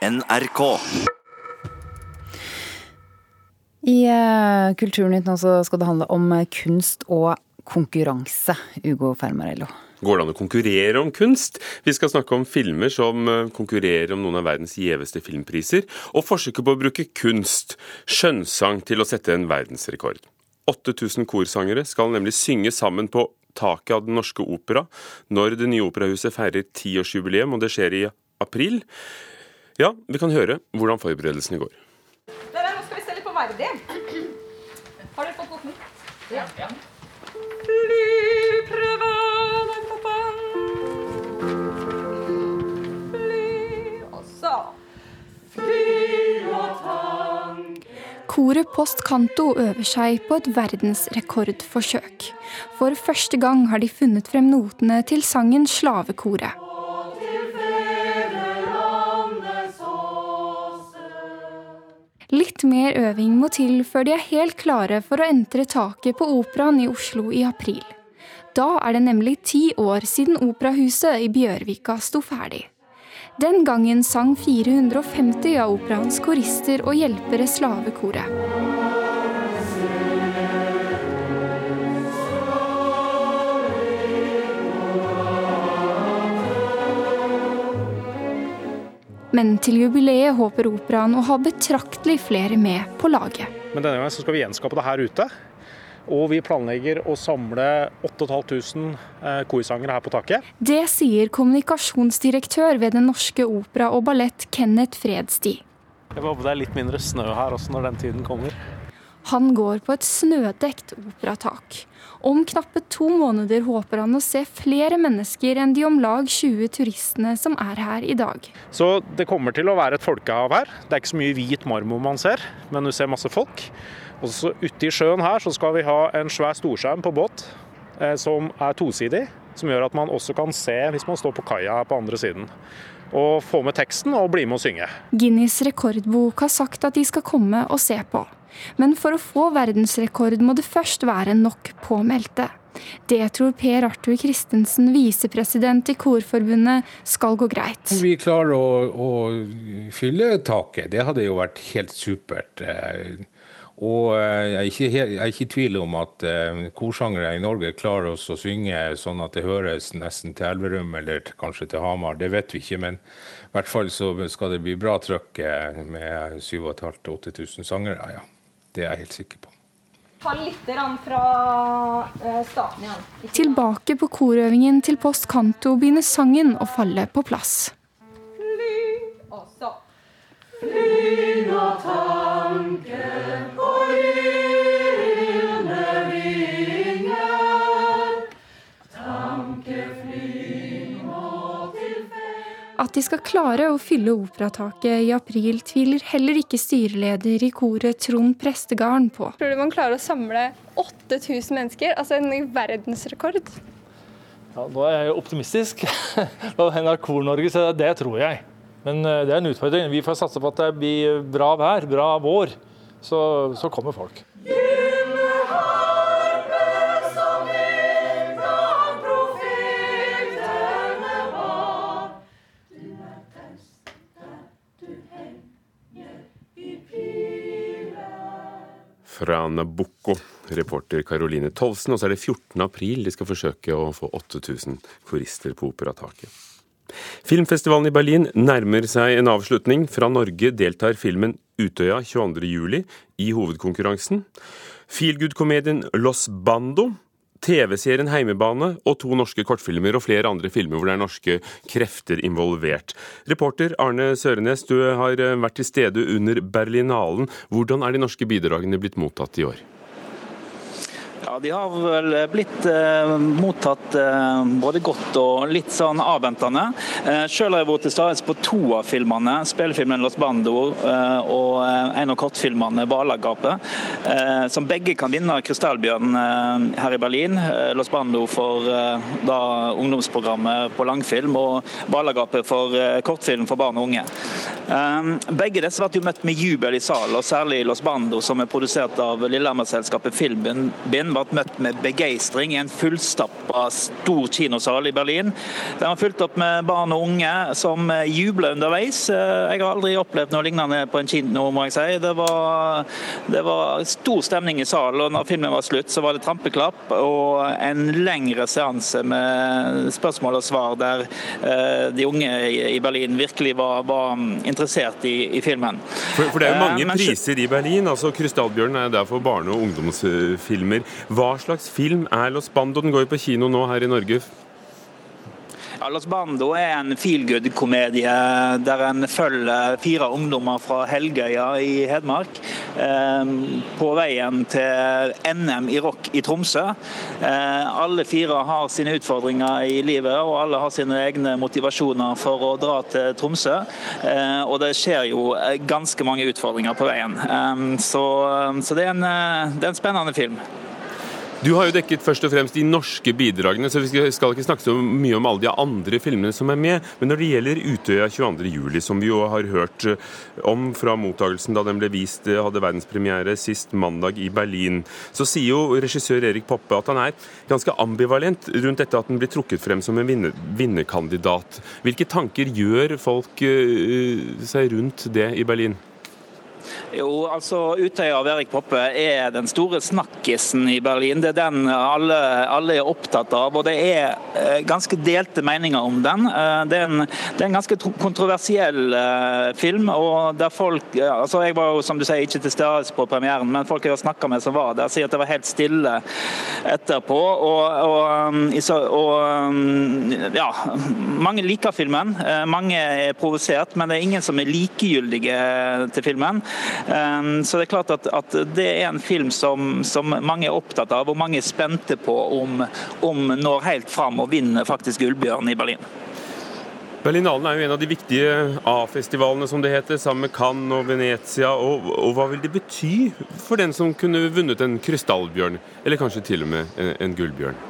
NRK. I uh, Kulturnytt nå så skal det handle om eh, kunst og konkurranse. Ugo Fermarello. Går det an å konkurrere om kunst? Vi skal snakke om filmer som eh, konkurrerer om noen av verdens gjeveste filmpriser, og forsøket på å bruke kunst, skjønnsang, til å sette en verdensrekord. 8000 korsangere skal nemlig synge sammen på taket av Den Norske Opera når det nye operahuset feirer tiårsjubileum, og det skjer i april. Ja, vi kan høre hvordan forberedelsene går. Dere, nå skal vi se litt på Verdi. Har dere fått noten? Ja. ja. Koret Post Canto øver seg på et verdensrekordforsøk. For første gang har de funnet frem notene til sangen 'Slavekoret'. Litt mer øving må til før de er helt klare for å entre taket på Operaen i Oslo i april. Da er det nemlig ti år siden Operahuset i Bjørvika sto ferdig. Den gangen sang 450 av operaens korister og hjelpere slavekoret. Men til jubileet håper operaen å ha betraktelig flere med på laget. Men denne gangen skal vi gjenskape det her ute. Og vi planlegger å samle 8500 eh, korsangere her på taket. Det sier kommunikasjonsdirektør ved Den norske opera og ballett, Kenneth Fredstid. Jeg håper det er litt mindre snø her også når den tiden kommer. Han går på et snødekt operatak. Om knappe to måneder håper han å se flere mennesker enn de om lag 20 turistene som er her i dag. Så det kommer til å være et folkehav her. Det er ikke så mye hvit marmor man ser, men du ser masse folk. Og så Ute i sjøen her så skal vi ha en svær storskjerm på båt eh, som er tosidig. Som gjør at man også kan se hvis man står på kaia her på andre siden. Og få med teksten og bli med å synge. Guinness rekordbok har sagt at de skal komme og se på. Men for å få verdensrekord må det først være nok påmeldte. Det tror Per Arthur Christensen, visepresident i Korforbundet, skal gå greit. Vi klarer å, å fylle taket. Det hadde jo vært helt supert. Eh, og eh, jeg er ikke, jeg er ikke i tvil om at eh, korsangere i Norge klarer oss å synge sånn at det høres nesten til Elverum eller kanskje til Hamar. Det vet vi ikke, men i hvert fall så skal det bli bra trøkk med 7500-8000 sangere. ja. Det er jeg helt sikker på. Ta litt fra staten starten igjen. Tilbake på korøvingen til Post Canto begynner sangen å falle på plass. Fly, og så Fly nå tanken at de skal klare å fylle operataket i april, tviler heller ikke styreleder i koret Trond Prestegarden på. Tror du man klarer å samle 8000 mennesker? Altså en verdensrekord? Ja, Nå er jeg optimistisk på NRK Norge, så det tror jeg. Men eh, det er en utfordring. Vi får satse på at det blir bra vær, bra vår. Så, så kommer folk. Fra Nabucco, reporter Caroline Tolvsen. Og så er det 14. april de skal forsøke å få 8000 korister på operataket. Filmfestivalen i Berlin nærmer seg en avslutning. Fra Norge deltar filmen Utøya 22.07 i hovedkonkurransen. Feelgood-komedien Los Bando TV-serien Heimebane og to norske kortfilmer og flere andre filmer hvor det er norske krefter involvert. Reporter Arne Sørenes, du har eh, vært til stede under Berlinalen. Hvordan er de norske bidragene blitt mottatt i år? De har vel blitt eh, mottatt eh, både godt og litt sånn avventende. Eh, selv har jeg vært til stede på to av filmene. Spillefilmen 'Los Bando' eh, og eh, en av kortfilmene 'Hvalagapet'. Eh, som begge kan vinne Krystallbjørn her i Berlin. 'Los Bando' for da ungdomsprogrammet på langfilm, og 'Hvalagapet' for kortfilm for barn og unge. Begge disse ble møtt med jubel i salen, og særlig Los Bando, som er produsert av Lillehammer-selskapet Filmbind, ble møtt med begeistring i en fullstappa stor kinosal i Berlin. Den var fylt opp med barn og unge som jubler underveis. Jeg har aldri opplevd noe lignende på en kino, må jeg si. Det var, det var stor stemning i salen, og når filmen var slutt, så var det trampeklapp og en lengre seanse med spørsmål og svar der eh, de unge i Berlin virkelig var, var interessert i, i, filmen. For, for, det er jo mange eh, priser i Berlin. altså Krystallbjørnen er der for barne- og ungdomsfilmer. Hva slags film er Los Bando? Den går jo på kino nå her i Norge. Ja, Los Bando er en feelgood-komedie der en følger fire ungdommer fra Helgøya i Hedmark eh, på veien til NM i rock i Tromsø. Eh, alle fire har sine utfordringer i livet, og alle har sine egne motivasjoner for å dra til Tromsø. Eh, og det skjer jo ganske mange utfordringer på veien. Så, så det, er en, det er en spennende film. Du har jo dekket først og fremst de norske bidragene, så vi skal ikke snakke så mye om alle de andre filmene som er med. Men når det gjelder Utøya 22.07, som vi jo har hørt eh, om fra mottagelsen da den ble vist, eh, hadde verdenspremiere sist mandag i Berlin, så sier jo regissør Erik Poppe at han er ganske ambivalent rundt dette at den blir trukket frem som en vinnerkandidat. Hvilke tanker gjør folk eh, seg rundt det i Berlin? Jo, altså Utøya av Erik Poppe er den store snakkisen i Berlin. Det er den alle, alle er opptatt av. Og det er eh, ganske delte meninger om den. Eh, det, er en, det er en ganske kontroversiell eh, film. og der folk, altså Jeg var jo som du sier ikke til stede på premieren, men folk jeg har snakka med som var der, sier at det var helt stille etterpå. Og, og, og ja, mange liker filmen. Mange er provosert, men det er ingen som er likegyldige til filmen. Ehm, så det er klart at, at det er en film som, som, mange er opptatt av, og mange er spente på om, om når helt fram og vinner faktisk Gullbjørn i Berlin. Berlinalen er jo en av de viktige A-festivalene, som det heter, sammen med Cannes og Venezia. Og, og, hva vil det bety for den som kunne vunnet en krystallbjørn, eller kanskje til og med en, en gullbjørn?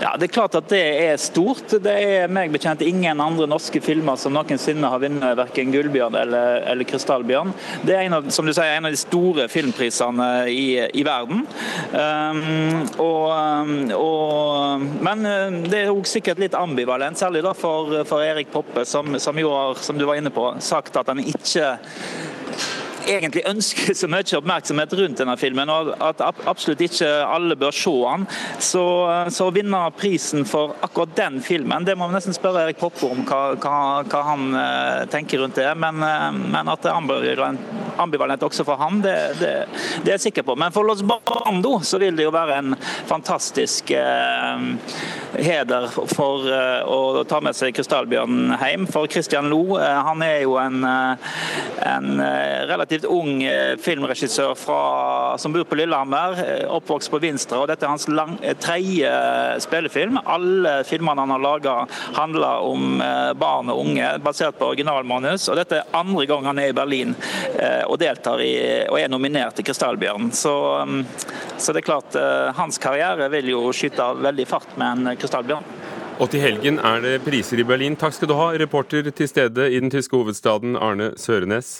Ja, Det er klart at det er stort. Det er meg bekjent ingen andre norske filmer som noensinne har vunnet verken Gullbjørn eller, eller Krystallbjørn. Det er en av, som du sier, en av de store filmprisene i, i verden. Um, og, og, men uh, det er også sikkert litt ambivalent, særlig da for, for Erik Poppe, som, som jo har, som du var inne på, sagt at han ikke egentlig ønsker så mye oppmerksomhet rundt denne filmen, og at absolutt ikke alle bør se den. Så, så å vinne prisen for akkurat den filmen, det må vi nesten spørre Erik Poppe om hva, hva, hva han uh, tenker rundt det. Men, uh, men at det er ambivalent, ambivalent også for han, det, det, det, er jeg sikker på. Men for Los Bando så vil det jo være en fantastisk uh, heder for å ta med seg krystallbjørnen hjem. For Christian Lo, han er jo en, en relativt ung eh, filmregissør fra, som bor på Lillehammer, eh, oppvokst på Vinstra. og Dette er hans lang, eh, tredje spillefilm. Alle filmene han har laga handler om barn og unge, basert på originalmanus. og Dette er andre gang han er i Berlin og deltar i, og er nominert til Krystallbjørn. Så, mm, så det er klart, hans karriere vil jo skyte veldig fart med en Krystallbjørn. Og til helgen er det priser i Berlin. Takk skal du ha, reporter til stede i den tyske hovedstaden, Arne Sørenes.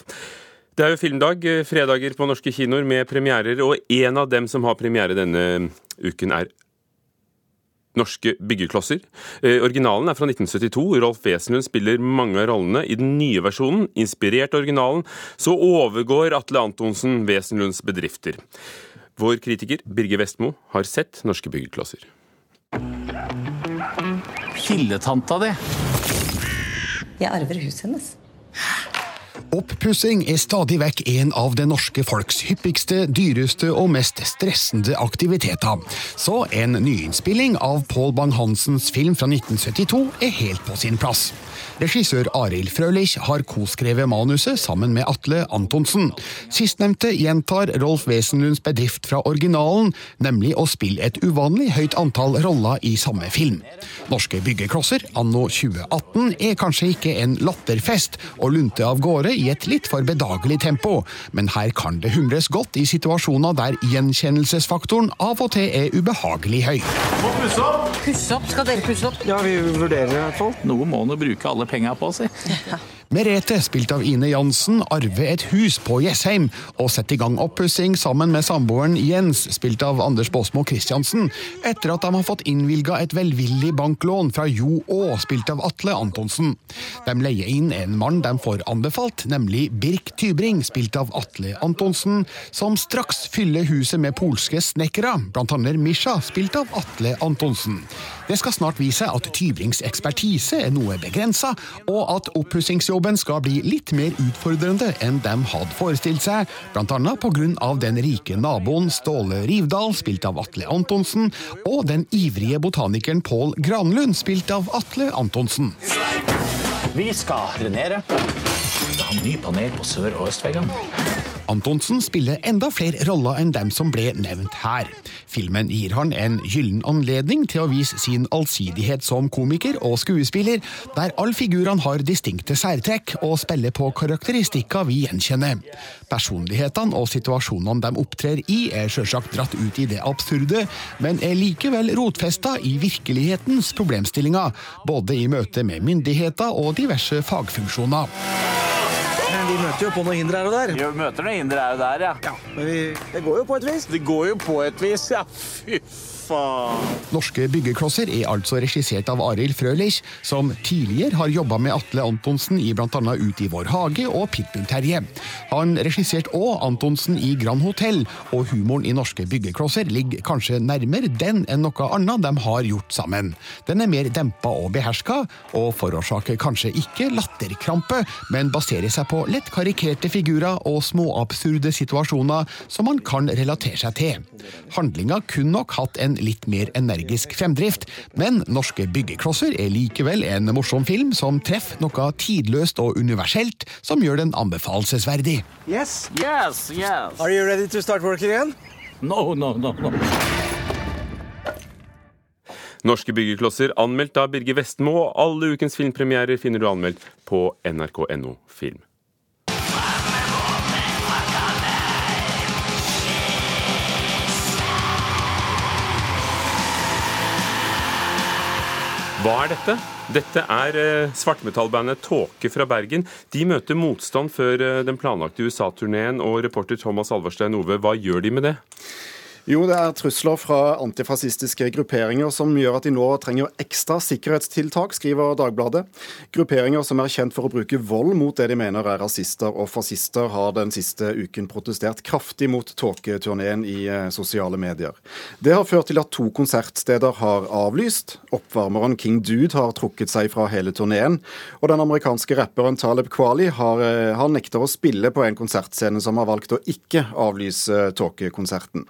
Det er jo filmdag, eh, fredager på norske kinoer med premierer, og en av dem som har premiere denne uken, er Norske byggeklosser. Eh, originalen er fra 1972. Rolf Wesenlund spiller mange av rollene. I den nye versjonen, inspirert originalen, så overgår Atle Antonsen Wesenlunds bedrifter. Vår kritiker Birger Vestmo har sett Norske byggeklosser. Filletanta di. Jeg arver huset hennes. Oppussing er stadig vekk en av det norske folks hyppigste, dyreste og mest stressende aktiviteter. Så en nyinnspilling av Pål Bang-Hansens film fra 1972 er helt på sin plass. Regissør Arild Frølich har koskrevet manuset sammen med Atle Antonsen. Sistnevnte gjentar Rolf Wesenlunds bedrift fra originalen, nemlig å spille et uvanlig høyt antall roller i samme film. Norske byggeklosser anno 2018 er kanskje ikke en latterfest og lunte av gårde i et litt for bedagelig tempo, men her kan det humres godt i situasjoner der gjenkjennelsesfaktoren av og til er ubehagelig høy. Må pusse opp! Pusse opp? Skal dere pusse opp? Ja, vi vurderer i hvert fall. Noe må nå bruke alle penga på, si. Merete, spilt av Ine Jansen, arver et hus på Jessheim og setter i gang oppussing sammen med samboeren Jens, spilt av Anders Baasmo Christiansen, etter at de har fått innvilga et velvillig banklån fra Jo Å, spilt av Atle Antonsen. De leier inn en mann de får anbefalt, nemlig Birk Tybring, spilt av Atle Antonsen, som straks fyller huset med polske snekkere, blant annet Misha, spilt av Atle Antonsen. Det skal snart vise at Tybrings ekspertise er noe begrensa, og at oppussingsjobben skal bli litt mer utfordrende enn de hadde forestilt seg, bl.a. pga. den rike naboen Ståle Rivdal, spilt av Atle Antonsen, og den ivrige botanikeren Pål Granlund, spilt av Atle Antonsen. Vi skal drenere. Ha ny panel på sør- og østveggene. Antonsen spiller enda flere roller enn dem som ble nevnt her. Filmen gir han en gyllen anledning til å vise sin allsidighet som komiker og skuespiller, der alle figurene har distinkte særtrekk og spiller på karakteristikker vi gjenkjenner. Personlighetene og situasjonene de opptrer i, er sjølsagt dratt ut i det absurde, men er likevel rotfesta i virkelighetens problemstillinger, både i møte med myndigheter og diverse fagfunksjoner. Men vi møter jo på noen hindre her og der. Vi møter noen hindre her og der, ja. Men vi, det går jo på et vis. Det går jo på et vis, ja. Fy faen. Norske byggeklosser er altså regissert av Arild Frølich, som tidligere har jobba med Atle Antonsen i bl.a. Ut i vår hage og Pitbull-Terje. Han regisserte òg Antonsen i Grand Hotell, og humoren i norske byggeklosser ligger kanskje nærmere den enn noe annet de har gjort sammen. Den er mer dempa og beherska, og forårsaker kanskje ikke latterkrampe, men baserer seg på lett karikerte figurer og småabsurde situasjoner som man kan relatere seg til. Handlinga kunne nok hatt en litt mer energisk fremdrift, men Norske byggeklosser er likevel en morsom film som treffer noe tidløst og universelt, som gjør den anbefalesverdig. Yes. Yes, yes. Are you ready to start work again? No, no, no, no. Norske byggeklosser anmeldt av Birger Vestmo, og alle ukens filmpremierer finner du anmeldt på nrk.no film. Hva er dette? Dette er eh, svartmetallbandet Tåke fra Bergen. De møter motstand før eh, den planlagte USA-turneen, og reporter Thomas Alverstein Ove, hva gjør de med det? Jo, det er trusler fra antifascistiske grupperinger som gjør at de nå trenger ekstra sikkerhetstiltak, skriver Dagbladet. Grupperinger som er kjent for å bruke vold mot det de mener er rasister og fascister, har den siste uken protestert kraftig mot tåketurneen i eh, sosiale medier. Det har ført til at to konsertsteder har avlyst. Oppvarmeren King Dude har trukket seg fra hele turneen. Og den amerikanske rapperen Taleb Kwali har, eh, har nekter å spille på en konsertscene som har valgt å ikke avlyse tåkekonserten.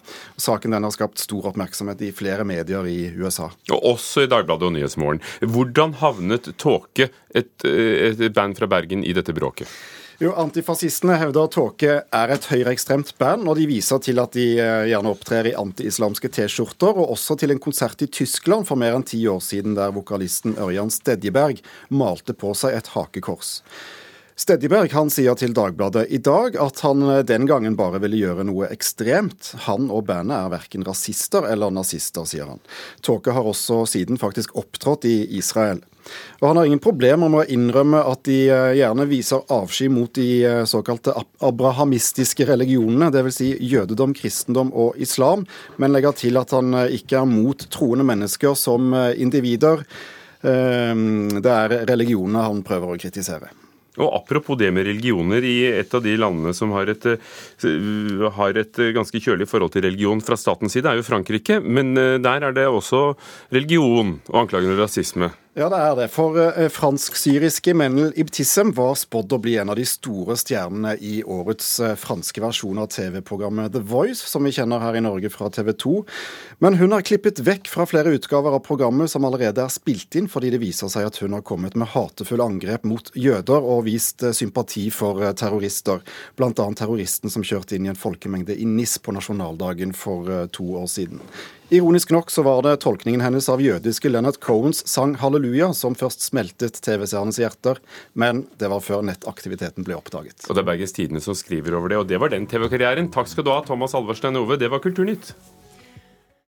Saken den har skapt stor oppmerksomhet i flere medier i USA. Og også i Dagbladet og Nyhetsmorgen. Hvordan havnet Tåke, et, eh, et band fra Bergen, i dette bråket? Jo, Antifascistene hevder at Tåke er et høyreekstremt band, og de viser til at de eh, gjerne opptrer i anti-islamske T-skjorter, og også til en konsert i Tyskland for mer enn ti år siden, der vokalisten Ørjan Stedjeberg malte på seg et hakekors. Stedjeberg han sier til Dagbladet i dag at han eh, den gangen bare ville gjøre noe ekstremt. Han og bandet er verken rasister eller nazister, sier han. Tåke har også siden faktisk opptrådt i Israel. Og Han har ingen problemer med å innrømme at de eh, gjerne viser avsky mot de eh, såkalte abrahamistiske religionene, dvs. Si jødedom, kristendom og islam, men legger til at han ikke er mot troende mennesker som individer. Det er religionene han prøver å kritisere. Og Apropos det med religioner, i et av de landene som har et, har et ganske kjølig forhold til religion fra statens side, er jo Frankrike. Men der er det også religion og anklagene om rasisme. Ja, det er det. For eh, fransk-syriske Menel Ibtissem var spådd å bli en av de store stjernene i årets eh, franske versjon av TV-programmet The Voice, som vi kjenner her i Norge fra TV 2. Men hun har klippet vekk fra flere utgaver av programmet som allerede er spilt inn, fordi det viser seg at hun har kommet med hatefulle angrep mot jøder og vist eh, sympati for terrorister. Bl.a. terroristen som kjørte inn i en folkemengde i NIS på nasjonaldagen for to år siden. Ironisk nok så var det tolkningen hennes av jødiske Leonard Cohens sang 'Halleluja' som først smeltet TV-seernes hjerter, men det var før nettaktiviteten ble oppdaget. Og det er Bergens Tidende som skriver over det, og det var den TV-karrieren. Takk skal du ha, Thomas Alverstein Ove. Det var Kulturnytt.